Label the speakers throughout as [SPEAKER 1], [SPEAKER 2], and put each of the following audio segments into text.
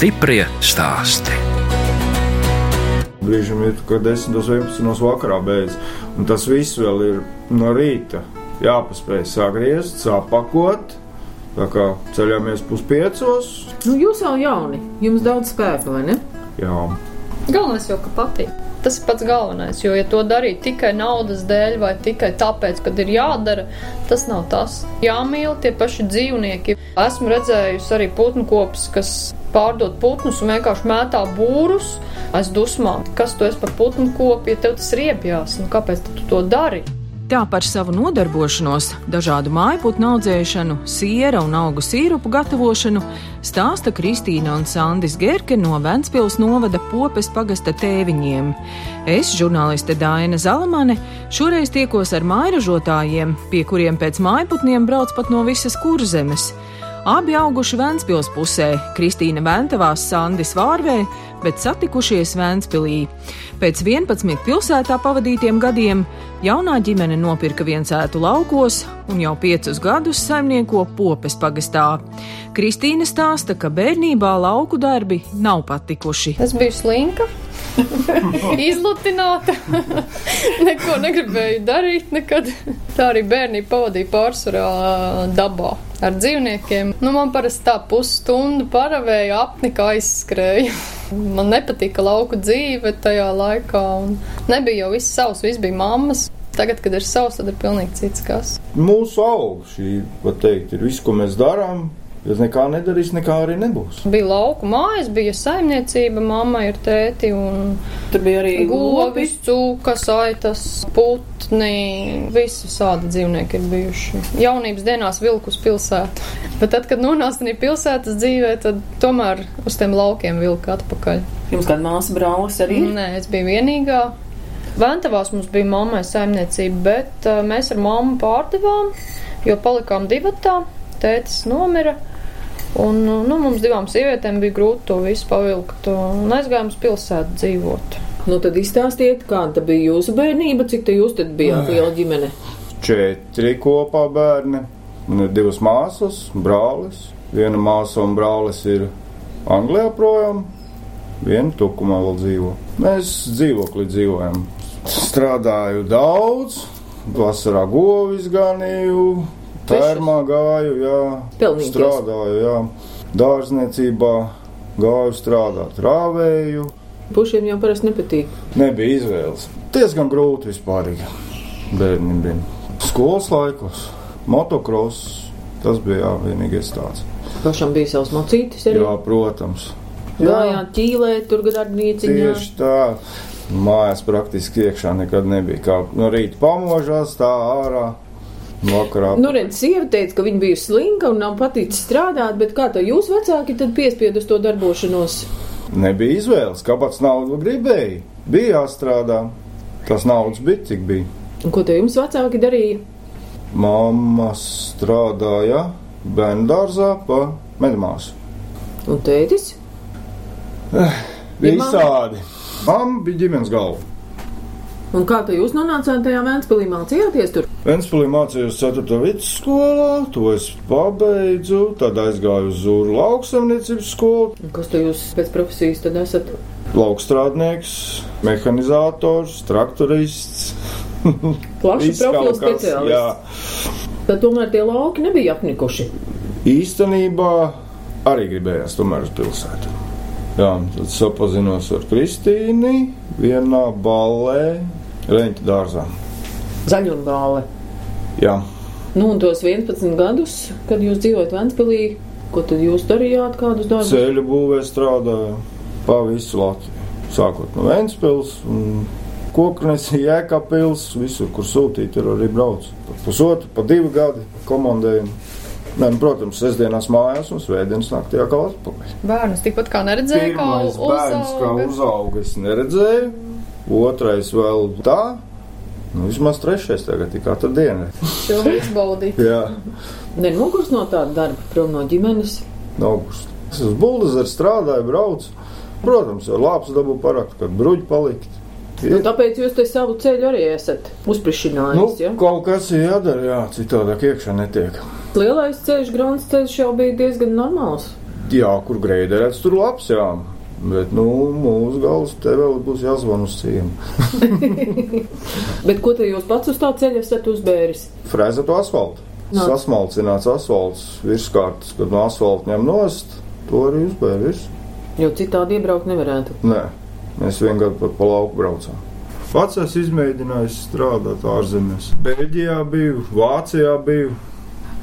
[SPEAKER 1] Stiprie stāsti.
[SPEAKER 2] Brīžiem ir, ka 10, 11 vakarā beidzas, un tas viss vēl ir no rīta. Jāpaspēj sagriezt, sapakot, tā kā ceļamies puspiecos.
[SPEAKER 3] Nu, jūs jau jauni, jums daudz spēka, vai ne?
[SPEAKER 2] Jā,
[SPEAKER 4] Galvenais jau, ka patīk. Tas ir pats galvenais, jo, ja to darīt tikai naudas dēļ vai tikai tāpēc, ka ir jādara, tas nav tas. Jāmīl tie paši dzīvnieki. Esmu redzējusi arī putnu kopus, kas pārdod putnus un vienkārši mētā būrus aiz dusmām. Kas tu esi par putnu kopu, ja tev tas ir iepjās? Nu, kāpēc tu to dari?
[SPEAKER 3] Tā par savu nodarbošanos, dažādu mājputnu audzēšanu, siera un augu sīrupu gatavošanu stāsta Kristīna un Sandis Gerke no Ventspils novada popes pagasta tēviņiem. Es, žurnāliste Dāna Zalamane, šoreiz tiekos ar mājražotājiem, pie kuriem pēc mājputniem brauc pat no visas kurzemes. Abi auguši Vēncpils pusē, Kristīna Ventavās, Sandis Vārvē, bet satikušies Vēncpilī. Pēc 11 pilsētā pavadītiem gadiem jaunā ģimene nopirka viensētu laukos un jau piecus gadus saimnieko popes pagastā. Kristīna stāsta, ka bērnībā lauku darbi nav patikuši.
[SPEAKER 4] Es biju slinka, izlutināta, neko negribēju darīt nekad. Tā arī bērnība pavadīja pārsvarā dabā ar dzīvniekiem. Nu, man parasti tā pusstundu paravēja apnika aizskrēja. Man nepatika lauku dzīve tajā laikā, nebija jau viss savs, viss bija mammas. Tagad, kad ir savs, tad ir pilnīgi cits kas.
[SPEAKER 2] mūsu auga šī, var teikt, ir viss, ko mēs darām. Ja nekā nedarīs, nekā arī nebūs.
[SPEAKER 4] Bija lauku mājas, bija saimniecība, mamma ir tēti un
[SPEAKER 3] Tur bija arī
[SPEAKER 4] govis, cūkas, aitas, putni, visi sādi dzīvnieki ir bijuši. Jaunības dienās vilku uz pilsētu. Bet tad, kad nonāca pilsētas dzīvē, tad tomēr uz tiem laukiem vilka atpakaļ.
[SPEAKER 3] Jums kāda māsa brālis arī?
[SPEAKER 4] Nē, es biju vienīgā. Ventavās mums bija mammai saimniecība, bet uh, mēs ar mammu pārdevām, jo palikām divatā. Tētis nomira. Un, uh, nu, mums divām sievietēm bija grūti to visu pavilkt un aizgājām uz pilsētu dzīvot.
[SPEAKER 3] Nu, tad izstāstiet, kāda bija jūsu bērnība, cik te jūs tad bijāt liela ģimene.
[SPEAKER 2] Četri kopā bērni, man ir divas māsas, brālis. Viena māsa un brālis ir Anglijā projām, viena tukumā vēl dzīvo. Mēs dzīvoklī dzīvojam. Strādāju daudz, vasarā govis ganīju, termā gāju, jā,
[SPEAKER 3] Pelnīties.
[SPEAKER 2] strādāju, jā, dārzniecībā gāju strādāt, rāvēju.
[SPEAKER 3] Pušiem jau parasti nepatīk.
[SPEAKER 2] Nebija izvēles. Diezgan grūti vispār. Bērniem bija skolas laikos, motocross. Tas bija jā, vienīgais tāds.
[SPEAKER 3] Pašam bija savs mocītis arī.
[SPEAKER 2] Jā, protams.
[SPEAKER 3] Gājāt ķīlē, tur gardnīciņā.
[SPEAKER 2] Tieši tā. Mājās praktiski iekšā nekad nebija. Kā no rīta pamožās, tā ārā. Vakarā.
[SPEAKER 3] Nu, redz, sieva teica, ka viņa bija slinka un nav paticis strādāt, bet kā to jūs vecāki tad piespied uz to darbošanos?
[SPEAKER 2] Nebija izvēles. Kāpēc naudu gribēja? Bija jāstrādā. Tas naudas bija, cik bija.
[SPEAKER 3] Un ko te jums vecāki darīja?
[SPEAKER 2] Mamma strādāja bērnu dārzā pa medmāsu.
[SPEAKER 3] Un tētis?
[SPEAKER 2] Visādi. Mamma bija ģimenes galva.
[SPEAKER 3] Un kā jūs nonācāt tajā Vēnspilī mācījāties tur?
[SPEAKER 2] Ventspēlī mācījos 4. vidusskolā, to es pabeidzu, tad aizgāju uz Zūru lauksaimniecības skolu.
[SPEAKER 3] Un kas te jūs pēc profesijas tad esat?
[SPEAKER 2] Laukstrādnieks, mehanizators, traktorists.
[SPEAKER 3] Plaši profilu speciālists.
[SPEAKER 2] Jā,
[SPEAKER 3] Tad tomēr tie lauki nebija apnikuši.
[SPEAKER 2] īstenībā arī gribējās tomēr uz pilsētu. Jā, tad sapazinos ar Kristīnu vienā ballē, Reņķa dārzā.
[SPEAKER 3] Zaļumbāle.
[SPEAKER 2] Jā,
[SPEAKER 3] Nu, un tos 11 gadus, kad jūs dzīvojat Vēnspilī, ko tad jūs darījāt, kādus darbus?
[SPEAKER 2] ceļu būvē strādāju pa visu Latviju. Sākot no Ventspils, Koknesi, Jēkabpils, visur, kur sūtīt, tur arī brauc. Pa pusotru, pa divi gadi komandējumu. Nē, nu, protams, sestdienās mājās un svētdienas naktī atkal atpakaļ.
[SPEAKER 4] Bērnus tikpat kā neredzēju, kā
[SPEAKER 2] Pirmais bērns, kā
[SPEAKER 4] uzauga.
[SPEAKER 2] uzauga, es neredzēju. Otrais vēl tā. Nu, vismaz trešais tagad ir katru dienu.
[SPEAKER 4] Šo izbaudīt.
[SPEAKER 2] Jā,
[SPEAKER 3] Nenogurs no tāda darba, prom no ģimenes.
[SPEAKER 2] augusts. Es uz buldozeru strādāju, braucu. Protams, jau lāps dabū parakt, kad bruģi palikt.
[SPEAKER 3] Nu, tāpēc jūs te savu ceļu arī esat
[SPEAKER 2] Nu,
[SPEAKER 3] uzprišinājis. ja?
[SPEAKER 2] kaut kas ir jādara, jā, citādāk iekšā netiek.
[SPEAKER 3] Lielais ceļš, grāmatas ceļš jau bija diezgan normāls.
[SPEAKER 2] Jā, kur greidērēts, tur labs, jā. Bet, nu, mūsu galvas te vēl būs jāzvan uz ciemu.
[SPEAKER 3] Bet ko te jūs pats uz tā ceļa esat uzbēris?
[SPEAKER 2] Frēzēt asfaltu.
[SPEAKER 3] Nā.
[SPEAKER 2] Sasmalcināts asfalts virskārtas, kad no asfalta ņem nost, to arī uzbēr virs.
[SPEAKER 3] Jo citādi iebraukt nevarētu.
[SPEAKER 2] Nē, mēs vienkārši pat pa lauku braucām. Pats esmu izmēģinājis strādāt ārzemēs. Beļģijā biju, Vācijā biju,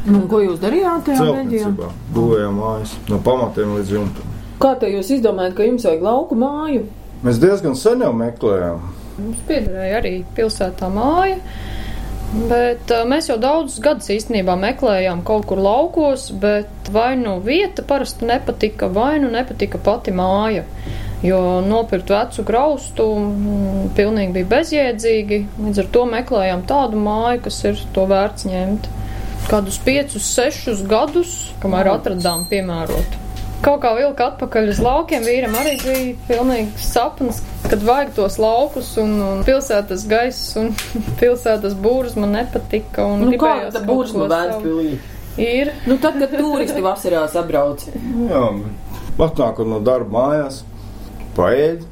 [SPEAKER 3] Nu, ko jūs darījāt tajā Beļģijā?
[SPEAKER 2] Būvējām mājas no pamatiem līdz jumtam.
[SPEAKER 3] Kā te jūs izdomājat, ka jums vajag lauku māju?
[SPEAKER 2] Mēs diezgan sen jau meklējām.
[SPEAKER 4] Mums piederēja arī pilsētā māja. Bet mēs jau daudzus gadus īstenībā meklējām kaut kur laukos, bet vai nu vieta parasti nepatika, vai nu nepatika pati māja. Jo nopirkt vecu graustu mm, pilnīgi bija bezjēdzīgi. Līdz ar to meklējām tādu māju, kas ir to vērts ņemt. Kādus piecus, sešus gadus, kamēr atradām piemērotu. Kaut kā vilka atpakaļ uz laukiem, vīram arī bija pilnīgs sapnis, kad vajag tos laukus un, un pilsētas gaiss un pilsētas būrus man nepatika. Un
[SPEAKER 3] Nu, kāda
[SPEAKER 4] ko
[SPEAKER 3] no. Vēnspilī?
[SPEAKER 4] Ir.
[SPEAKER 3] Nu, tad, kad turisti vasarās apbrauc.
[SPEAKER 2] Jā, atnākot no darba mājās, paēd,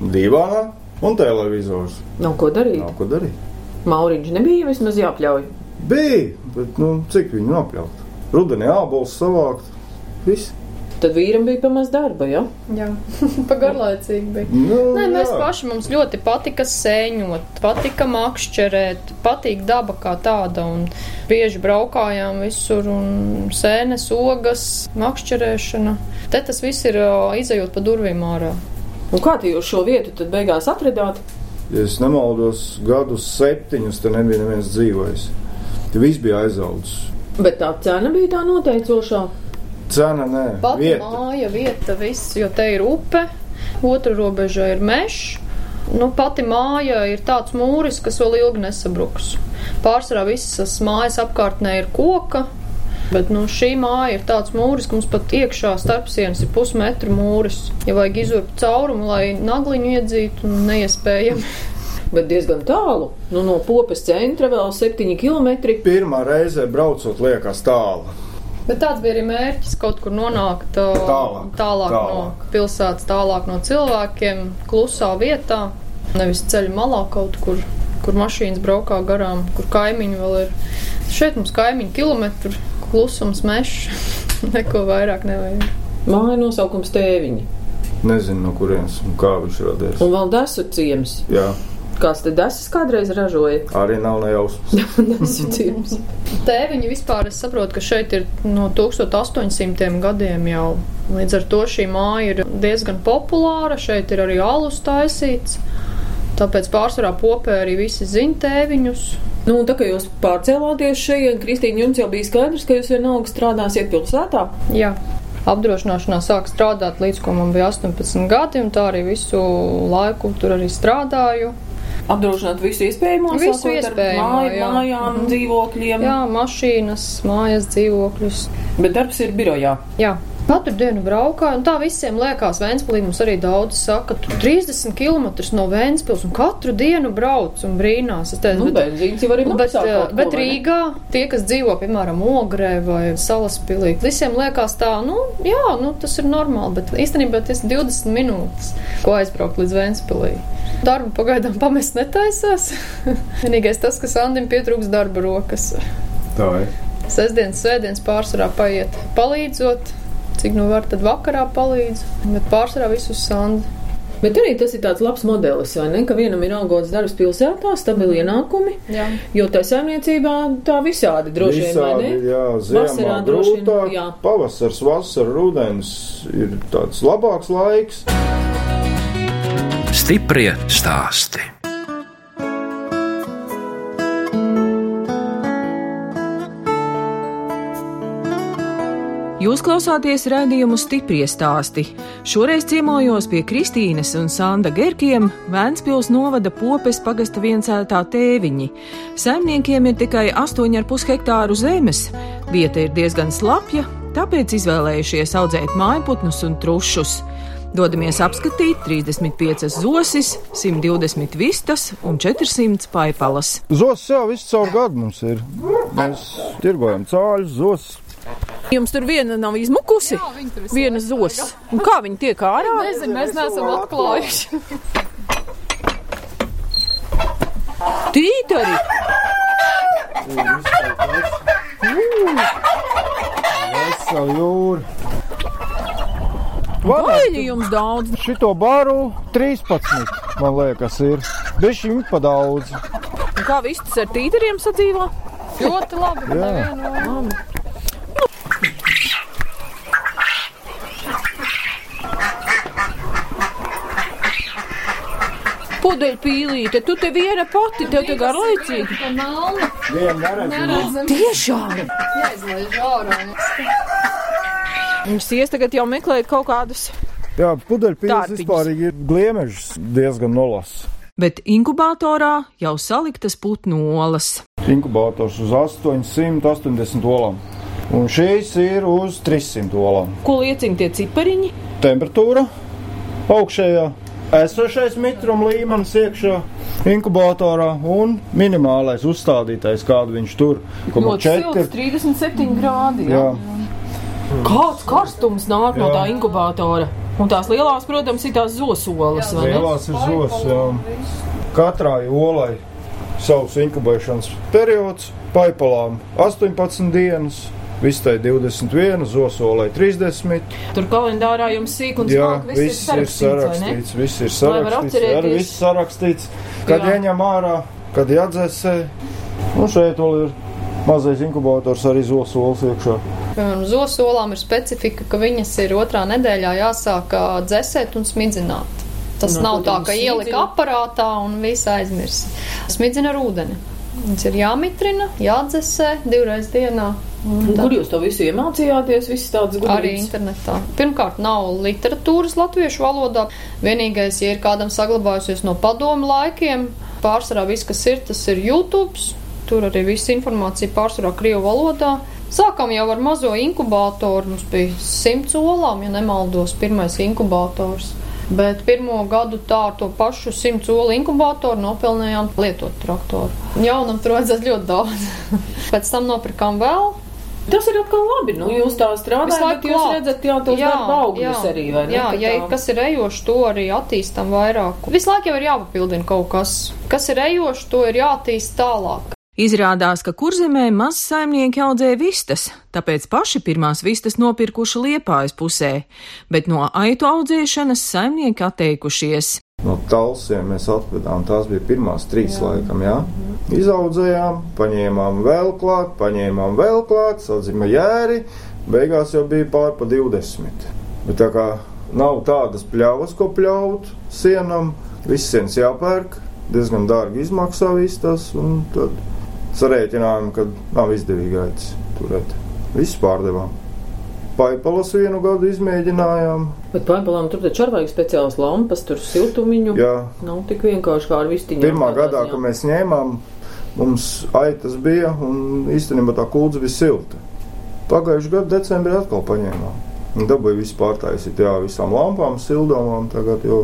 [SPEAKER 2] divānā un televizors.
[SPEAKER 3] Nav ko darīt.
[SPEAKER 2] Nav ko darīt.
[SPEAKER 3] Mauriņš nebija vismaz jāpļauj.
[SPEAKER 2] Bija, bet nu, cik viņu nopļaut? Rudenī ābols savākt. Viss.
[SPEAKER 3] Tad vīram bija pamaz darba, ja?
[SPEAKER 4] Jā, pagarlaicīgi bija.
[SPEAKER 2] Nu,
[SPEAKER 4] Nē, mēs
[SPEAKER 2] jā.
[SPEAKER 4] paši mums ļoti patika sēņot, patika makšķerēt, patīk daba kā tāda. Un bieži braukājām visur, un sēnes, ogas, makšķerēšana. Te tas viss ir izējot pa durvīm ārā.
[SPEAKER 3] Un kā jūs šo vietu tad beigās atradāt?
[SPEAKER 2] Ja es nemaldos, gadus septiņus te nebija neviens dzīvojis. Te viss bija aizaudzis.
[SPEAKER 3] Bet tā cena bija tā noteicošā.
[SPEAKER 2] Cena nē,
[SPEAKER 4] Pati
[SPEAKER 2] vieta.
[SPEAKER 4] māja, vieta, viss, jo te ir upe, otra robeža ir mežs. Nu, pati māja ir tāds mūris, kas vēl ilgi nesabruks. Pārsvarā visas mājas apkārtnē ir koka, bet nu, šī māja ir tāds mūris, ka mums pat iekšā starp sienas ir pusmetru mūris. Ja vajag izurbt caurumu, lai nagliņu iedzītu, neiespējami.
[SPEAKER 3] Bet diezgan tālu. Nu, no popes centra vēl 7 km.
[SPEAKER 2] Pirmā reize braucot liekas tālu.
[SPEAKER 4] Bet tāds bija arī mērķis kaut kur nonākt
[SPEAKER 2] Tālāk.
[SPEAKER 4] tālāk,
[SPEAKER 2] Tālāk.
[SPEAKER 4] no pilsētas, tālāk no cilvēkiem, klusā vietā. Nevis ceļa malā kaut kur, kur mašīnas braukā garām, kur kaimiņi vēl ir. Šeit mums kaimiņi kilometru, klusums, mežs, neko vairāk nevajag.
[SPEAKER 3] Māja nosaukums tēviņi.
[SPEAKER 2] Nezinu, no kurienes un kā viņš radies.
[SPEAKER 3] Un vēl desu ciems.
[SPEAKER 2] Jā,
[SPEAKER 3] Kāds te desas kādreiz ražoja?
[SPEAKER 2] arī nav nejausmas.
[SPEAKER 3] desu ciems.
[SPEAKER 4] Tēviņi vispār, es saprotu, ka šeit ir no 1800 gadiem jau. Līdz ar to šī māja ir diezgan populāra, šeit ir arī alus taisīts. Tāpēc pārsvarā popē arī visi zina tēviņus.
[SPEAKER 3] Nu, un tā kā jūs pārcēlāties šeit, Kristīna, jums jau bija skaidrs, ka jūs vienalga strādāsiet pilsētā.
[SPEAKER 4] Jā. Apdrošināšanā sāku strādāt līdz ko man bija 18 gadi, un tā arī visu laiku tur arī strādāju.
[SPEAKER 3] Apdrošināt visu iespējamo,
[SPEAKER 4] Visu iespējamo,
[SPEAKER 3] māju,
[SPEAKER 4] jā.
[SPEAKER 3] mājām,
[SPEAKER 4] Mhm.
[SPEAKER 3] dzīvokļiem.
[SPEAKER 4] Jā, mašīnas, mājas, dzīvokļus.
[SPEAKER 3] Bet darbs ir birojā.
[SPEAKER 4] Jā. Katru dienu braukāju, un tā visiem liekas, Vēnspilī mums arī daudz saka, tu 30 km no Vēnspils un katru dienu brauc un brīnās. Es teicu,
[SPEAKER 3] Nu, benzīns jau arī
[SPEAKER 4] Bet, eh,
[SPEAKER 3] kaut ko,
[SPEAKER 4] bet
[SPEAKER 3] ne?
[SPEAKER 4] Rīgā tie, kas dzīvo, piemēram, Ogrē vai Salaspilī, visiem liekas tā, nu, jā, nu, tas ir normāli, bet īstenībā tas ir 20 minūtes, ko aizbraukt līdz Vēnspilī. Darbu pagaidām pamest netaisās. Vienīgais tas, ka Sandim pietrūks darba rokas.
[SPEAKER 2] Tā ir.
[SPEAKER 4] Sestdienas, svētdienas pārsvarā paiet palīdzot, cik nu var, tad vakarā palīdz, bet pārsvarā visus Sandi.
[SPEAKER 3] Bet arī tas ir tāds labs modelis, vai ne? Ka vienam ir algots darbs pilsētā, stabili ienākumi,
[SPEAKER 4] Jā.
[SPEAKER 3] jo tā saimniecībā tā visādi droši vien, ne?
[SPEAKER 2] jā, ziemā
[SPEAKER 3] Vasarā droši vien,
[SPEAKER 2] grūtāk,
[SPEAKER 3] jā.
[SPEAKER 2] pavasars, vasara, rudens ir tāds labāks laiks.
[SPEAKER 1] Stiprie stāsti.
[SPEAKER 3] Jūs klausāties raidījumu stipri stāstī. Šoreiz ciemojos pie Kristīnas un Sanda Gerkiem, Vēncpils novada popes pagasta viencētā tēviņi. Saimniekiem ir tikai 8,5 hektāru zemes. Vieta ir diezgan slapja, tāpēc izvēlējušies audzēt mājputnus un trušus. Dodamies apskatīt 35 zosis, 120 vistas un 400 paipalas.
[SPEAKER 2] Zos jau visu caur gadu mums ir. Mēs tirgojam cāļus, zos.
[SPEAKER 3] Jums tur viena nav izmukusi?
[SPEAKER 4] Jā,
[SPEAKER 3] Viena zos. Un kā viņi tiek ārā?
[SPEAKER 4] Nezinu, mēs neesam atklājuši.
[SPEAKER 3] Tītari!
[SPEAKER 2] Vesela jūra.
[SPEAKER 3] Vaļi jums daudz!
[SPEAKER 2] Šito baru 13, man liekas, ir. Bišķi viņi pa daudz.
[SPEAKER 3] Un kā vistas ar tītariem sadzīvo?
[SPEAKER 4] Ļoti labi.
[SPEAKER 2] Jā.
[SPEAKER 4] Nevienu-
[SPEAKER 3] Pudeļpīlīte, tu te viena pati, tev te garlaicīgi. Tiešām!
[SPEAKER 4] Jāizlaiž ārā.
[SPEAKER 3] Viņas ies tagad jau meklēt kaut kādus.
[SPEAKER 2] Jā,
[SPEAKER 3] Tārpiņus.
[SPEAKER 2] vispār ir gliemežs diezgan nolas.
[SPEAKER 3] Bet inkubatorā jau saliktas putnu olas.
[SPEAKER 2] Inkubators uz 880 olām. Un šīs ir uz 300 olām.
[SPEAKER 3] Ko liecina tie cipariņi?
[SPEAKER 2] Temperatūra augšējā, esošais mitruma līmenis iekšā inkubatorā un minimālais uzstādītais, kādu viņš tur
[SPEAKER 3] silts,
[SPEAKER 2] 4.
[SPEAKER 3] 37 grādi.
[SPEAKER 2] Jā,
[SPEAKER 3] Kāds karstums nāk no
[SPEAKER 2] Jā.
[SPEAKER 3] tā inkubatora? Un tās lielās, protams, ir tās zosolas, ne?
[SPEAKER 2] lielās ir zos. Jā. Katrai olai savs inkubēšanas periods, paipalām 18 dienas. Vistai 21, zosolai 30.
[SPEAKER 3] Tur kalendārā jums sīk un
[SPEAKER 2] Jā,
[SPEAKER 3] smalki
[SPEAKER 2] viss ir sarakstīts. Viss ir
[SPEAKER 3] Lai var
[SPEAKER 2] sarakstīts.
[SPEAKER 3] atcerēties.
[SPEAKER 2] Arī viss sarakstīts, kad
[SPEAKER 3] Jā.
[SPEAKER 2] ieņem ārā, kad jādzēsē. Un šeit vēl ir mazais inkubators arī zosols iekšā.
[SPEAKER 4] Piemēram, zosolām ir specifika, ka viņas ir otrā nedēļā jāsāk dzēsēt un smidzināt. Tas
[SPEAKER 3] No,
[SPEAKER 4] nav
[SPEAKER 3] ko
[SPEAKER 4] tā, ka
[SPEAKER 3] viņi
[SPEAKER 4] ielika
[SPEAKER 3] smidzina?
[SPEAKER 4] aparātā un viss aizmirst. Smidzina ar ūdeni. Viņas ir jāmitrina, jādzēsē divreiz dienā. Un
[SPEAKER 3] Kur jūs to visu iemācījāties? Visas tādas
[SPEAKER 4] Arī
[SPEAKER 3] gudrības.
[SPEAKER 4] internetā. Pirmkārt, nav literatūras latviešu valodā. Vienīgais, ja ir kādam saglabājusies no padomu laikiem, pārsvarā viss, kas ir, tas ir YouTube. Tur arī viss informācija pārsvarā Krievu valodā. Sākām jau ar mazo inkubātoru. Mums bija simts olām, ja nemaldos, pirmais inkubators. Bet pirmo gadu tā ar to pašu simts olu inkubātoru nopelnījām lietot traktoru. Jaunam tur vajadzēs ļoti daudz. Pēc tam nopirkām vēl
[SPEAKER 3] Tas ir atkal labi. Nu, jūs tā strādājat, bet jūs
[SPEAKER 4] klāt.
[SPEAKER 3] redzat, jā, tos darba augļus arī, vai ne?
[SPEAKER 4] Jā, ja
[SPEAKER 3] tā-
[SPEAKER 4] kas ir ejošs, to arī attīstam vairāk. Visu laiku jau ir jāpapildina kaut kas. Kas ir ejošs, to ir jātīst tālāk.
[SPEAKER 3] Izrādās, ka kurzemē maz saimnieki audzēja vistas, tāpēc paši pirmās vistas nopirkuši liepājas pusē, bet no aitu audzēšanas saimnieki atteikušies.
[SPEAKER 2] No talsiem mēs atvedām, tās bija pirmās trīs jā. laikam, jā. Izaudzējām, paņēmām vēl klāt, paņēmām vēl klāt, sadzima jēri, beigās jau bija pār pa 20. Bet tā kā nav tādas pļavas, ko pļaut sienam, viss sienas jāpērk, diezgan dārgi izmaksā viss tas, un tad sarēķinājām, ka nav izdevīgi aicis turēt. Viss pārdevām. Paipalas vienu gadu izmēģinājām,
[SPEAKER 3] Bet paipalām tur taču arī vajag speciālas lampas, tur siltumiņu.
[SPEAKER 2] jā,
[SPEAKER 3] Nav tik vienkārši kā ar vistiņu.
[SPEAKER 2] Pirmā gadā, kad mēs ņēmām, mums aitas bija un īstenībā tā kūdze bija silta. Pagājušajā gadā decembrī atkal paņēmām. Un dabūja visu pārtaisīt, jā, visām lampām, sildomām, tagad jau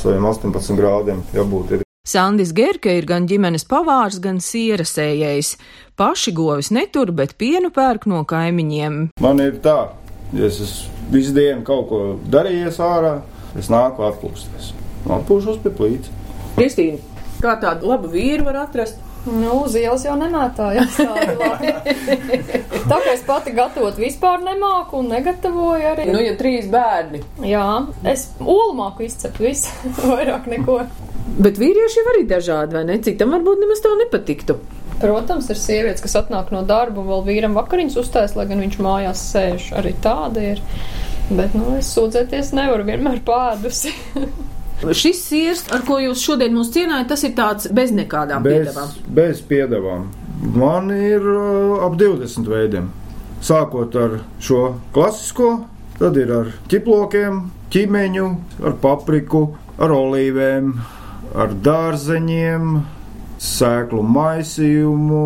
[SPEAKER 2] saviem 18 grādiem jābūt ir.
[SPEAKER 3] Sandis Gerke ir gan ģimenes pavārs, gan sierasējējs. Paši govis netur, bet pienu pērk no kaimiņiem.
[SPEAKER 2] Man ir tā, ja es esmu visu dienu kaut ko darījies ārā, es nāku atpūsties. Atpūšos pie plīts.
[SPEAKER 3] Kristīna, kā tādu labu vīru var atrast?
[SPEAKER 4] Nu, uz ielas jau labi. Tā kā es pati gatavot vispār nemāku un negatavoju arī.
[SPEAKER 3] Nu, ja trīs bērni.
[SPEAKER 4] Jā, es olu māku izcept visu, vairāk neko.
[SPEAKER 3] Bet vīrieši jau arī dažādi, vai ne? Citam varbūt nemaz to nepatiktu.
[SPEAKER 4] Protams, ir sievietes, kas atnāk no darba un vēl vīram vakariņas uzstājas, lai gan viņš mājās sēž. Arī tāda ir. Bet, nu, es sūdzēties nevaru vienmēr pādusi.
[SPEAKER 3] Šis sirs, ar ko jūs šodien mūs cienājat, tas ir tāds bez nekādām
[SPEAKER 2] Bez,
[SPEAKER 3] piedevām.
[SPEAKER 2] bez piedevām. Man ir uh, ap 20 veidiem. Sākot ar šo klasisko, tad ir ar ķiplokiem, ķīmeņu, ar papriku, ar olīvēm, ar dārzeņiem, sēklu maisījumu,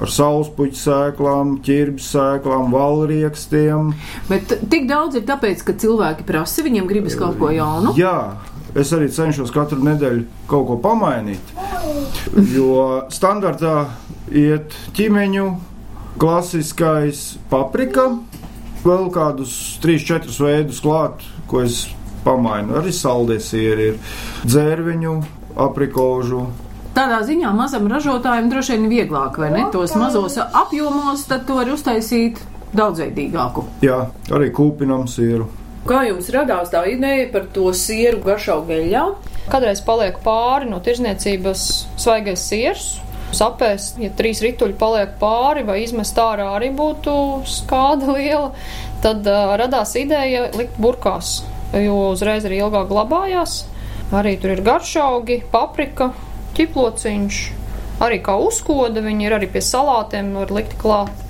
[SPEAKER 2] ar saulespuķu sēklām, ķirbis sēklām, valriekstiem.
[SPEAKER 3] Bet tik daudz ir tāpēc, ka cilvēki prasa, viņiem gribas kaut ko jaunu.
[SPEAKER 2] Jā, es arī cenšos katru nedēļu kaut ko pamainīt. Jo standartā iet ķīmeņu, klasiskais paprika, Vēl kādus 3-4 veidus klāt, ko es pamainu. Arī saldēs ir, ir dzērviņu, aprikožu.
[SPEAKER 3] Tādā ziņā mazam ražotājam droši vien vieglāk, vai ne? Tos mazos apjomos tad to var uztaisīt daudzveidīgāku.
[SPEAKER 2] Jā, arī kūpinam sieru.
[SPEAKER 3] Kā jums radās tā ideja par to sieru garšaugu eļļā?
[SPEAKER 4] Kādreiz paliek pāri no tirzniecības svaigais siers. Sapēs, ja trīs rituļi paliek pāri vai izmest ārā arī būtu skāda liela, tad uh, radās ideja likt burkās, jo uzreiz arī ilgāk glabājās. Arī tur ir garšaugi, paprika, ķiplociņš, arī kā uzkoda, viņi ir arī pie salātiem var likt klāt.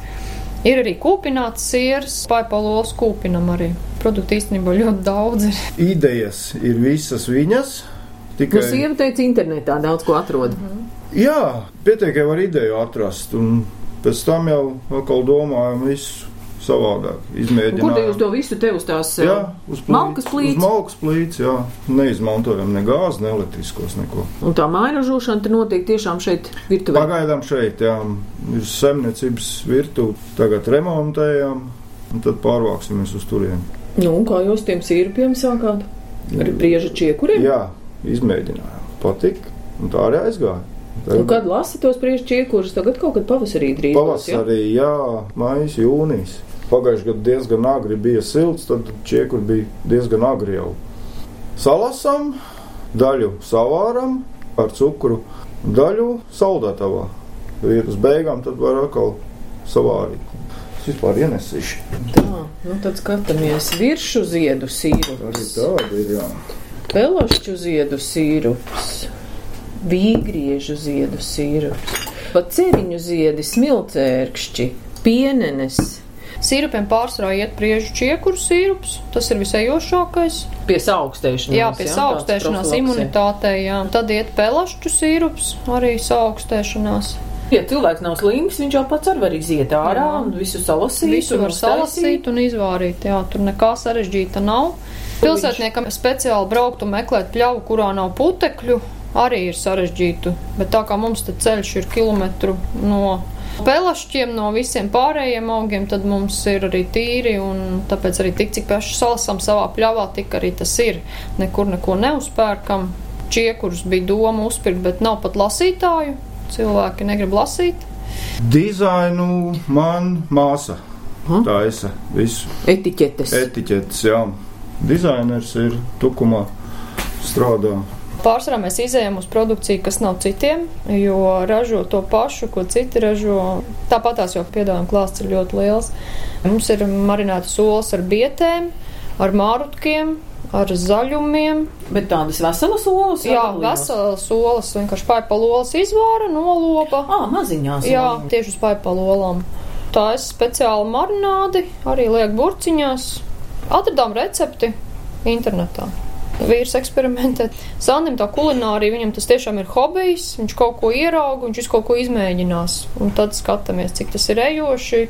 [SPEAKER 4] Ir arī kūpināts siers, paipalols kūpinam arī. Produktu īstenībā ļoti daudz ir.
[SPEAKER 2] Idejas ir visas viņas.
[SPEAKER 3] Tikai... Nu, sieva teica, internetā daudz ko atrod. Mm -hmm.
[SPEAKER 2] Jā, pietiek jau ar ideju atrast, un pēc tam jau atkal domājam visu savādāk.
[SPEAKER 3] Kur te jūs to visu te uz tās jā, uz plīts, malkas plīts?
[SPEAKER 2] Uz malkas plīts, jā. Neizmantojam ne gāzi, ne elektriskos neko.
[SPEAKER 3] Un tā mājražošana te notiek tiešām šeit virtuvē?
[SPEAKER 2] Pagaidām šeit, jā. Ir saimniecības virtuve, tagad remontējam, un tad pārvāksimies uz turieni.
[SPEAKER 3] Nu, un kā jūs tiem sīrupiem sākāt? Ar brieža čiekuriem?
[SPEAKER 2] Jā, izmēģinājām. Patika, un tā arī aizgāja.
[SPEAKER 3] Un kad lasa tos brieža čiekurus, tagad kaut kad pavasarī drīz.
[SPEAKER 2] Pavasarī, jā, jā maijas, jūnijas. Pagājušajā gadā diezgan agri bija silts, tad čiekuri bija diezgan agri jau. Salasam, daļu savāram ar cukuru, daļu saldētavā. Uz beigām tad var atkal savārīt. Es vispār ienesīšu.
[SPEAKER 3] Tā, nu tad skatāmies viršu ziedu sīrups.
[SPEAKER 2] Arī tāda ir, jā.
[SPEAKER 3] Pelošķu ziedu sīrups, vīgriežu ziedu sīrups, pat ceriņu ziedi, smilcērkšķi, pienenes.
[SPEAKER 4] Sīrupiem pārsvarā iet priežu čiekuru sīrups, tas ir visējošākais.
[SPEAKER 3] Pie saaugstēšanās.
[SPEAKER 4] Jā, pie saaugstēšanās imunitātei, jā. Tad iet pelašķu sīrups, arī saaugstēšanās.
[SPEAKER 3] Ja cilvēks nav slims, viņš jau pats var iziet ārā jā. un visu salasīt.
[SPEAKER 4] Visu var salasīt un izvārīt, jā, tur nekā sarežģīta nav. Pilsētniekam speciāli braukt un meklēt pļavu, kurā nav putekļu, arī ir sarežģītu, bet tā kā mums te ceļš ir kilometru no pelašķiem, no visiem pārējiem augiem, tad mums ir arī tīri, un tāpēc arī tik, cik paši salasam savā pļavā, tik arī tas ir. Nekur neko neuzpērkam. Čiekurus bija doma uzpirkt, bet nav pat lasītāju cilvēki negrib lasīt.
[SPEAKER 2] Dizainu man māsa ha? taisa visu.
[SPEAKER 3] Etiķetes.
[SPEAKER 2] Etiķetes, jā. Dizainers ir tukumā strādā.
[SPEAKER 4] Pārsvarā mēs izējām uz produkciju, kas nav citiem, jo ražo to pašu, ko citi ražo. Tāpat tās jau piedāvājuma klāsts ir ļoti liels. Mums ir marinātas olas ar bietēm, ar mārutkiem, ar zaļumiem.
[SPEAKER 3] Bet tādas veselas olas?
[SPEAKER 4] Jā, veselas olas, vienkārši paipalolas izvāra no lopa.
[SPEAKER 3] Ā, maziņās.
[SPEAKER 4] Jā, olim. tieši uz paipalolām. Tā ir speciāla marinādi, arī liek burciņās. Atradām recepti internetā vīrs eksperimentē. Sandim tā kulinārija, viņam tas tiešām ir hobijs, viņš kaut ko ierauga, viņš kaut ko izmēģinās. Un tad skatāmies, cik tas ir ejoši,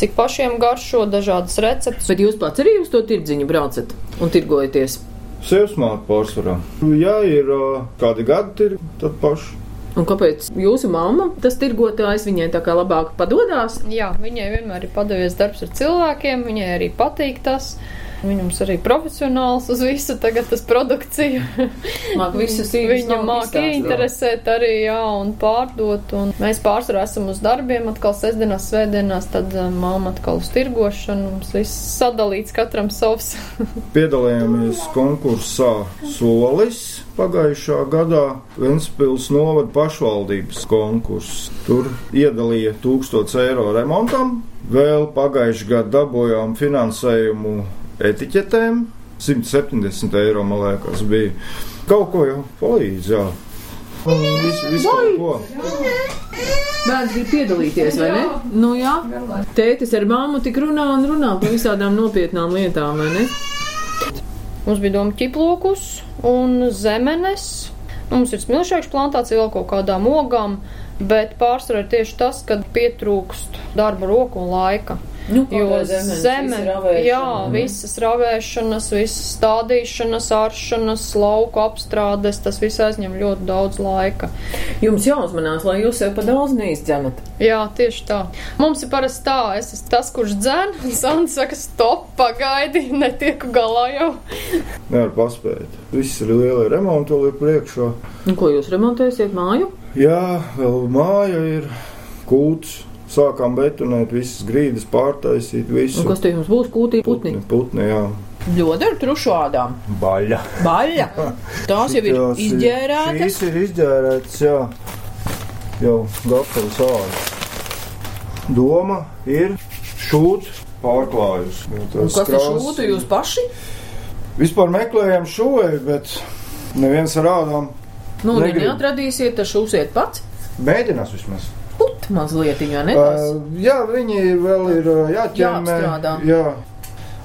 [SPEAKER 4] cik pašiem garšo dažādas receptes.
[SPEAKER 3] Bet jūs pats arī uz to tirdziņu braucat un tirgojaties?
[SPEAKER 2] Sevsmāk pārsvarā. Ja ir kādi gadi, ir tad paši.
[SPEAKER 3] Un kāpēc jūsu mamma, tas tirgotājs, viņai tā kā labāk padodas?
[SPEAKER 4] Jā, viņai vienmēr ir padevies darbs ar cilvēkiem, viņai arī patīk tas. Viņam arī profesionāls uz visu tagad tas produkciju.
[SPEAKER 3] Māk visu
[SPEAKER 4] Viņa māk ieinteresēt arī, jā, un pārdot. Un mēs pārsvarā esam uz darbiem, atkal sestdienās, svētdienās, tad um, māma atkal uz tirgošanu. Mums viss sadalīts katram savs.
[SPEAKER 2] Piedalījāmies konkursā Solis pagājušā gadā Ventspils novada pašvaldības konkurss. Tur iedalīja 1000 eiro remontam. Vēl pagājušajā gadā dabūjām finansējumu etiķetēm. 170 eiro, man liekas, bija. Kaut ko jau palīdz, jā. Visu, visu kaut ko.
[SPEAKER 3] Bērns grib piedalīties, vai ne? Nu jā. Tētis ar māmu tik runā un runā par visādām nopietnām lietām, vai ne?
[SPEAKER 4] Mums bija doma ķiplokus un zemenes. Mums ir smilšēkšu plantācija vēl kaut kādām ogām, bet pārsvarā ir tieši tas, kad pietrūkst darba roku un laika.
[SPEAKER 3] Nu,
[SPEAKER 4] Jo zeme, jā, visas ravēšanas, visas stādīšanas, āršanas, lauku apstrādes, tas viss aizņem ļoti daudz laika.
[SPEAKER 3] Jums jāuzmanās, lai jūs sev pa daudz neizdzenat.
[SPEAKER 4] Jā, tieši tā. Mums ir parasti tā, es esmu tas, kurš dzen, un Sandra saka, stop, pagaidi, netieku galā jau.
[SPEAKER 2] Nevar paspēt. Viss ir lielie remonti vēl ir priekšā.
[SPEAKER 3] Un ko jūs remontēsiet māju?
[SPEAKER 2] Jā, vēl māja ir kūts. Sākām betonēt visas grīdas, pārtaisīt visu.
[SPEAKER 3] Un kas te jums būs kūtī putni?
[SPEAKER 2] Putni, jā.
[SPEAKER 3] Ļoti ar trušādām.
[SPEAKER 2] Baļa.
[SPEAKER 3] Baļa. Tās jau ir izģērētas.
[SPEAKER 2] Šīs ir izģērētas, jā. Jau gatavas ārā. Doma ir šūt pārklājus. Tās
[SPEAKER 3] kas te
[SPEAKER 2] krāsas-
[SPEAKER 3] šūtu jūs paši?
[SPEAKER 2] Vispār meklējām šoju, bet neviens ar ādām
[SPEAKER 3] Nu,
[SPEAKER 2] Negrib.
[SPEAKER 3] neatradīsiet, tad šūsiet pats.
[SPEAKER 2] mēģinās vismaz.
[SPEAKER 3] Mazliet, jo ne.
[SPEAKER 2] Uh, jā, viņi vēl ir uh, jāķemē.
[SPEAKER 3] Jāapstrādā.
[SPEAKER 2] Jā,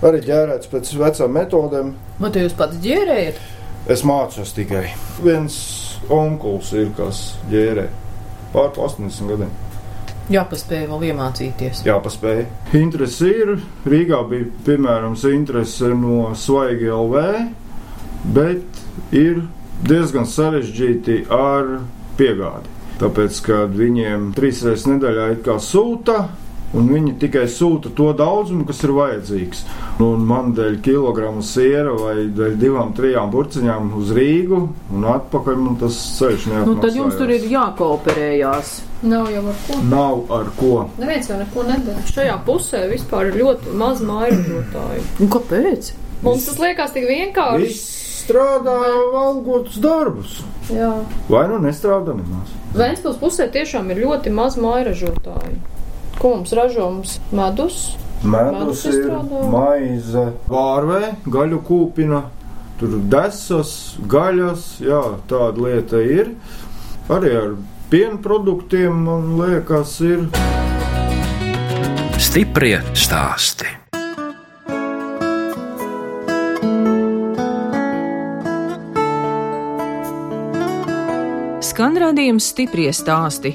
[SPEAKER 2] arī ģērēts pēc vecām metodēm.
[SPEAKER 3] Vai te jūs pats ģērējat?
[SPEAKER 2] Es mācos tikai. Viens onkulis ir, kas ģērē pār 80 gadiem.
[SPEAKER 3] Jāpaspēj vēl iemācīties.
[SPEAKER 2] Jāpaspēj. Interesi ir. Rīgā bija piemēram interese no Svaigi LV, bet ir diezgan sarežģīti ar piegādi. Tāpēc, kad viņiem trīs reizes nedēļā it kā sūta, un viņi tikai sūta to daudzumu, kas ir vajadzīgs. Nu, Un man dēļ kilograma siera vai dēļ divām, trijām burciņām uz Rīgu un atpakaļ, man tas ceļš neatmaksājās.
[SPEAKER 3] Nu, tad jums tur ir jākooperējās.
[SPEAKER 4] Nav jau ar ko.
[SPEAKER 2] Nav ar ko.
[SPEAKER 4] Neviens jau neko nedara. Šajā pusē vispār ir ļoti maz mājražotāju.
[SPEAKER 3] Un kāpēc?
[SPEAKER 4] Mums tas liekas tik vienkārši.
[SPEAKER 2] Viss strādā valgotus darbus.
[SPEAKER 4] Jā.
[SPEAKER 2] Vai nu nestrādā nemaz?
[SPEAKER 4] Vēnspils pusē tiešām ir ļoti maz mājražotāju. Ko mums ražo? Mums medus.
[SPEAKER 2] Medus
[SPEAKER 4] Medus
[SPEAKER 2] ir maize, vārvē, gaļu kūpina, tur desas, gaļas, jā, tāda lieta ir. Arī ar piena produktiem, man liekas, ir.
[SPEAKER 1] Stiprie stāsti.
[SPEAKER 3] Skan rādījums stiprie stāsti.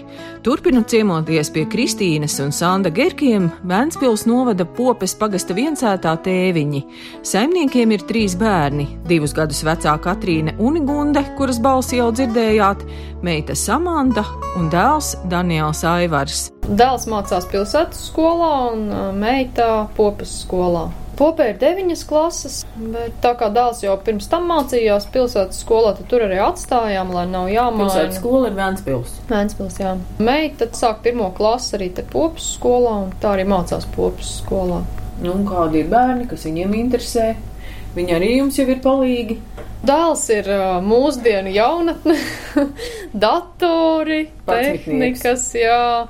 [SPEAKER 3] Turpinot ciemoties pie Kristīnas un Sanda Gerkiem, Vēnspils novada popes pagasta viensētā tēviņi. Saimniekiem ir trīs bērni - divus gadus vecā Katrīne Unigunde, kuras balsi jau dzirdējāt, meita Samanta un dēls Daniels Aivars.
[SPEAKER 4] Dēls mācās pilsētas skolā un ā, meita popes skolā. Popē ir deviņas klases, bet tā kā dēls jau pirms tam mācījās pilsētas skolā, tad tur arī atstājām, lai nav
[SPEAKER 3] Pilsētas
[SPEAKER 4] jāmaina.
[SPEAKER 3] skola ir Vēnspils.
[SPEAKER 4] Vēnspils, jā. Meita sāk pirmo klasi arī te popes skolā, un tā arī mācās popes skolā.
[SPEAKER 3] Nu, un kādi ir bērni, kas viņiem interesē? Viņi arī jums jau ir palīgi.
[SPEAKER 4] Dēls ir mūsdienu jaunatne, datori, tehnikas, jā,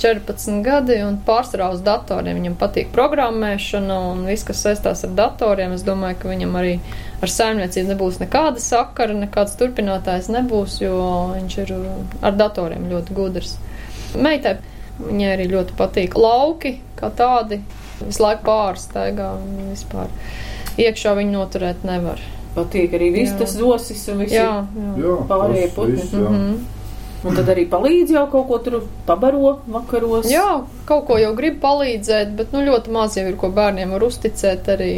[SPEAKER 4] 14 gadi un pārsvarā uz datoriem. Viņam patīk programmēšana un viss, kas saistās ar datoriem. Es domāju, ka viņam arī ar saimniecību nebūs nekāda sakara, nekāds turpinātājs nebūs, jo viņš ir ar datoriem ļoti gudrs. Meitai viņai arī ļoti patīk lauki kā tādi. Visu laiku pārsteigā un vispār iekšā viņu noturēt nevar.
[SPEAKER 3] Patīk arī vistas zosis un visi.
[SPEAKER 4] Jā, jā.
[SPEAKER 2] Jā,
[SPEAKER 3] Pārējie
[SPEAKER 2] tas
[SPEAKER 3] putni.
[SPEAKER 2] viss, jā.
[SPEAKER 4] Mhm.
[SPEAKER 3] Un tad arī palīdz jau kaut ko tur pabaro vakaros.
[SPEAKER 4] Jā, kaut ko jau grib palīdzēt, bet nu, ļoti maz jau ir, ko bērniem var uzticēt arī.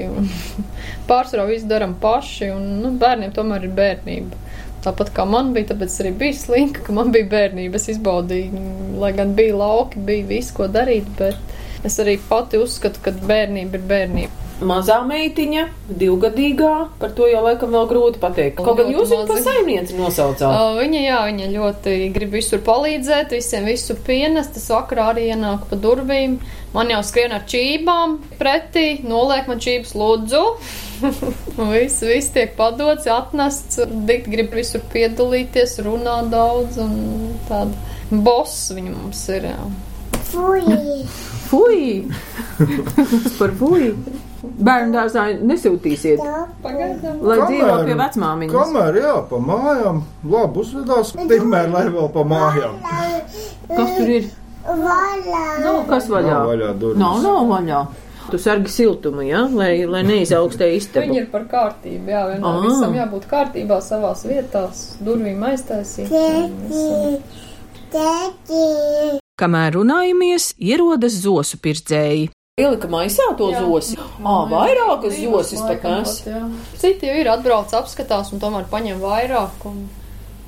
[SPEAKER 4] Pārsvarā visu darām paši, un nu, bērniem tomēr ir bērnība. Tāpat kā man bija, tāpēc arī bija slinka, ka man bija bērnība. Es izbaudīju, lai gan bija lauki, bija viss, ko darīt, bet es arī pati uzskatu, ka bērnība ir bērnība.
[SPEAKER 3] Mazā meitiņa, divgadīgā, par to jau laikam vēl grūti pateikt. Kaut gan jūs viņu par saimnieci nosaucāt.
[SPEAKER 4] Uh, viņa, jā, viņa ļoti grib visur palīdzēt, visiem visu pienest. Es vakarā arī ienāku pa durvīm. Man jau skrien ar čībām pretī, noliek man čības lūdzu. Un viss, viss tiek padots, atnests. Dikti grib visur piedalīties, runā daudz un tāda boss viņa mums ir. Jā.
[SPEAKER 3] Fui! Tas par fui! Bērnu dārzā nesūtīsiet,
[SPEAKER 4] Pagaidām.
[SPEAKER 3] lai dzīvo pie vecmāmiņas.
[SPEAKER 2] Kamēr jā, pa mājām, labi uzvedās, tikmēr lai vēl pa mājām.
[SPEAKER 3] Kas tur ir? Nu, kas vaļā?
[SPEAKER 2] Nav vaļā durvis.
[SPEAKER 3] Nav, nav vaļā. Tu sargi siltumu, ja? lai, lai neizaugstē
[SPEAKER 4] Viņa
[SPEAKER 3] istabu.
[SPEAKER 4] ir par kārtību, jā, vienmēr
[SPEAKER 3] Ah.
[SPEAKER 4] visam jābūt kārtībā savās vietās, durvīm aiztaisīt. visam.
[SPEAKER 3] Kamēr runājamies, ierodas zosu pircēji. Ielika maisā to jā. zosi. Ā, vairākas zosis pat nes.
[SPEAKER 4] Citi jau ir atbrauc apskatās un tomēr paņem vairāk. Un...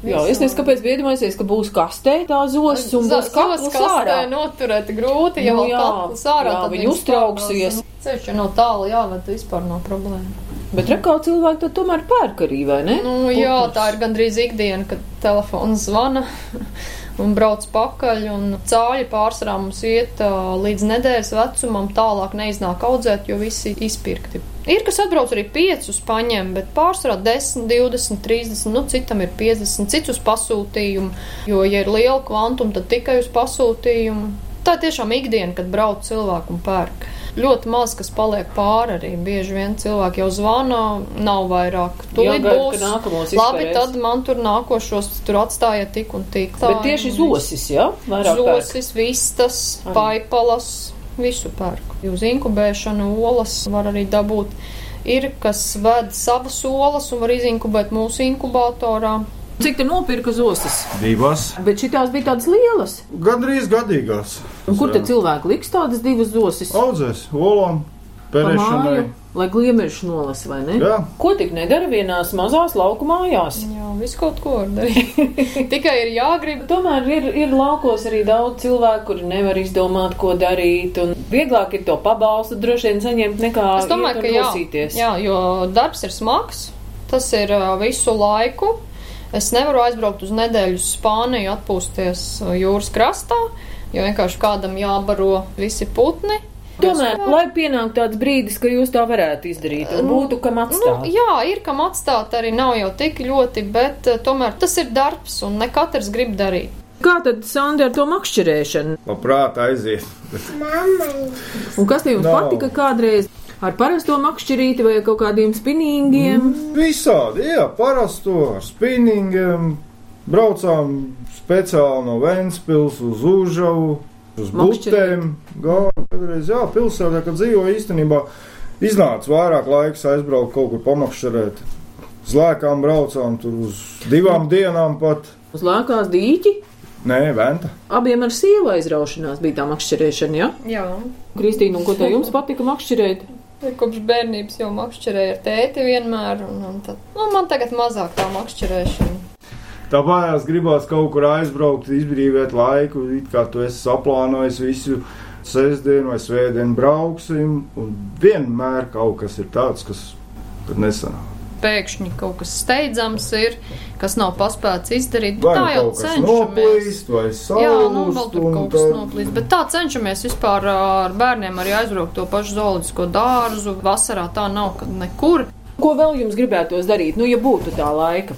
[SPEAKER 3] Jā, es nezinu, kāpēc bija iedomājies, ka būs kastē tā zosis un būs kakls ārā.
[SPEAKER 4] noturēt grūti, ja nu, vēl kakls ārā, jā,
[SPEAKER 3] viņi uztrauksies.
[SPEAKER 4] Ceļš jau no tālu jāved, vispār nav problēma.
[SPEAKER 3] Bet rekā cilvēki to tomēr pērk arī, vai ne?
[SPEAKER 4] Nu, jā, tā ir gandrīz ikdiena, kad telefons zvana un brauc pakaļ. Un cāļi pārsvarā mums iet līdz nedēļas vecumam, tālāk neiznāk audzēt, jo visi izpirkti. Ir, kas atbrauc arī 5 paņem, bet pārsvarā 10, 20, 30, nu citam ir 50, cits uz pasūtījumu. Jo, ja ir liela kvantuma, tad tikai uz pasūtījumu. Tā tiešām ikdiena, kad brauc cilvēku un pērk ļoti maz kas paliek pāri arī. Bieži vien cilvēki jau zvana, nav vairāk.
[SPEAKER 3] Tūlīt būs.
[SPEAKER 4] Labi, tad man tur nākošos tur atstāja tik un tik.
[SPEAKER 3] Tā, Bet tieši zosis, jā? Ja?
[SPEAKER 4] Zosis, pērk. vistas, arī. paipalas, visu pērku. Uz inkubēšanu olas var arī dabūt. Ir, kas ved savas olas un var izinkubēt mūsu inkubatorā.
[SPEAKER 3] Cik tu nopirka zostas?
[SPEAKER 2] Divas.
[SPEAKER 3] Bet šīs bija tādas lielas.
[SPEAKER 2] Gandrīz gadīgās.
[SPEAKER 3] Un kur tad cilvēki liks tādas divas zostas?
[SPEAKER 2] Audzēs, olām, perēšanai.
[SPEAKER 3] Lai gliemežs nolas, vai ne?
[SPEAKER 2] Jā.
[SPEAKER 3] Ko tik nedara vienās mazās lauku mājās?
[SPEAKER 4] Jā, visu kaut ko darīt. Tikai ir jāgrib.
[SPEAKER 3] Tomēr ir, ir laukos arī daudz cilvēku, kuri nevar izdomāt, ko darīt. Un vieglāk ir to pabalstu droši vien saņemt nekā
[SPEAKER 4] es domāju, ka jā, jā, jo darbs ir smags. Tas ir uh, visu laiku. Es nevaru aizbraukt uz nedēļu uz Spāniju, atpūsties uh, jūras krastā, jo vienkārši kādam jābaro visi putni.
[SPEAKER 3] Tomēr, lai pienāktu tāds brīdis, ka jūs tā varētu izdarīt, un būtu kam nu, atstāt.
[SPEAKER 4] Nu, jā, ir kam atstāt, arī nav jau tik ļoti, bet uh, tomēr tas ir darbs, un ne katrs grib darīt.
[SPEAKER 3] Kā tad Sandra ar to makšķerēšanu?
[SPEAKER 2] Labprāt aiziet.
[SPEAKER 3] Mammai. Un kas jums no. patika kādreiz? Ar parasto makšķerīti vai kaut kādiem spinningiem?
[SPEAKER 2] Mm, visādi, jā, parasto ar spinningiem. Braucām speciāli no Vēnspils uz Užavu, uz Butēm. Kādreiz, jā, pilsētā, kad dzīvoju īstenībā. Iznāca vairāk laiks aizbraukt kaut kur pamakšķerēt. Uz lēkām braucām tur uz divām dienām pat.
[SPEAKER 3] Uz lēkās dīķi?
[SPEAKER 2] Nē, venta.
[SPEAKER 3] Abiem ar sievu aizraušanās bija tā makšķerēšana, ja?
[SPEAKER 4] Jā.
[SPEAKER 3] Kristīna, un ko te jums patika makšķerēt?
[SPEAKER 4] Kopš bērnības jau makšķerēju ar tēti vienmēr, un, un tad, nu, man tagad mazāk tā makšķerēšana.
[SPEAKER 2] Tāpēc gribās kaut kur aizbraukt, izbrīvot laiku, it kā tu esi saplānojis visu sestdienu vai svētdienu brauksim, un vienmēr kaut kas ir tāds, kas nesanāk
[SPEAKER 4] pēkšņi kaut kas steidzams ir, kas nav paspēts izdarīt. Vai tā jau cenšamies.
[SPEAKER 2] Noplīst,
[SPEAKER 4] Jā, nu vēl tur kaut kas tā... noplīst. Bet tā cenšamies vispār ar bērniem arī aizbraukt to pašu zooloģisko dārzu. Vasarā tā nav nekur.
[SPEAKER 3] Ko vēl jums gribētos darīt, nu, ja būtu tā laika?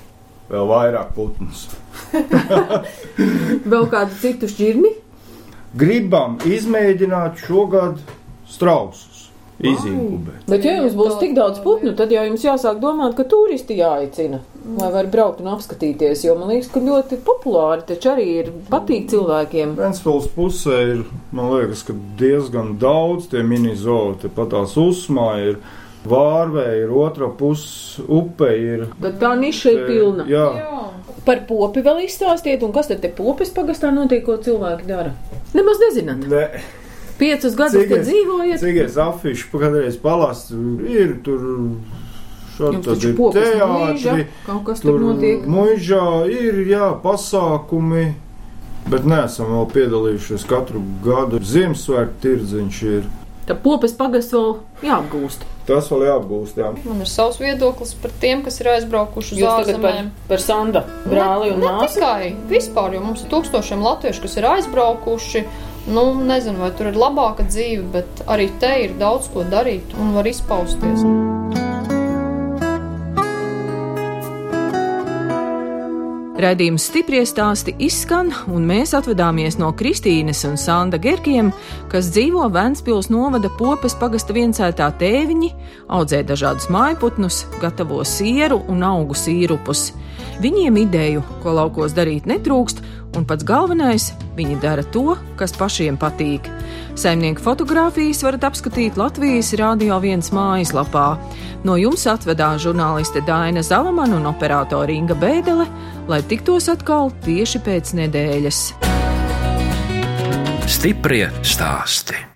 [SPEAKER 2] Vēl vairāk putnus.
[SPEAKER 3] vēl kādu citu šķirni?
[SPEAKER 2] Gribam izmēģināt šogad strausus izinkubēt.
[SPEAKER 3] Bet, ja jums būs tik daudz putnu, tad jau jums jāsāk domāt, ka turisti jāicina. Lai var braukt un apskatīties, jo man liekas, ka ļoti populāri taču arī ir patīk cilvēkiem.
[SPEAKER 2] Ventspils pusē ir, man liekas, ka diezgan daudz tie mini zoo, te pat tās uzmā ir. Vārvē ir otra puse, upe ir.
[SPEAKER 3] Tad tā niša ir pilna.
[SPEAKER 2] Jā. jā.
[SPEAKER 3] Par popi vēl izstāstiet, un kas tad te popes pagastā notiek, ko cilvēki dara? Nemaz nezināt.
[SPEAKER 2] Ne.
[SPEAKER 3] Piecus gadus tur dzīvojat?
[SPEAKER 2] Cik es afišu kādreiz palastu, ir tur. Šādi tad ir teātri,
[SPEAKER 3] kaut kas tur notiek.
[SPEAKER 2] Muižā ir, jā, pasākumi, bet neesam vēl piedalījušies katru gadu. Ziemassvētku tirdziņš ir.
[SPEAKER 3] Tā popes pagasts vēl jāapgūst.
[SPEAKER 2] Tas vēl jāapgūst, jā.
[SPEAKER 4] Man ir savs viedoklis par tiem, kas ir aizbraukuši uz ārzemēm.
[SPEAKER 3] Par, par Sanda brāli un māsu?
[SPEAKER 4] Tikai vispār, jo mums ir tūkstošiem latviešu, kas ir aizbraukuši Nu, nezinu, vai tur ir labāka dzīve, bet arī te ir daudz ko darīt un var izpausties.
[SPEAKER 3] Radījums stipri stāsti izskan, un mēs atvadāmies no Kristīnes un Sanda Gerkiem, kas dzīvo Vēncpils novada popes pagasta viencētā tēviņi, audzē dažādus mājputnus, gatavo sieru un augu sīrupus. Viņiem ideju, ko laukos darīt, netrūkst, un pats galvenais - viņi dara to, kas pašiem patīk. Saimnieku fotografijas varat apskatīt Latvijas Rādio 1 mājaslapā. No jums atvedā žurnāliste Daina Zalamana un operātore Inga Bēdele, lai tiktos atkal tieši pēc nedēļas. Stiprie stāsti!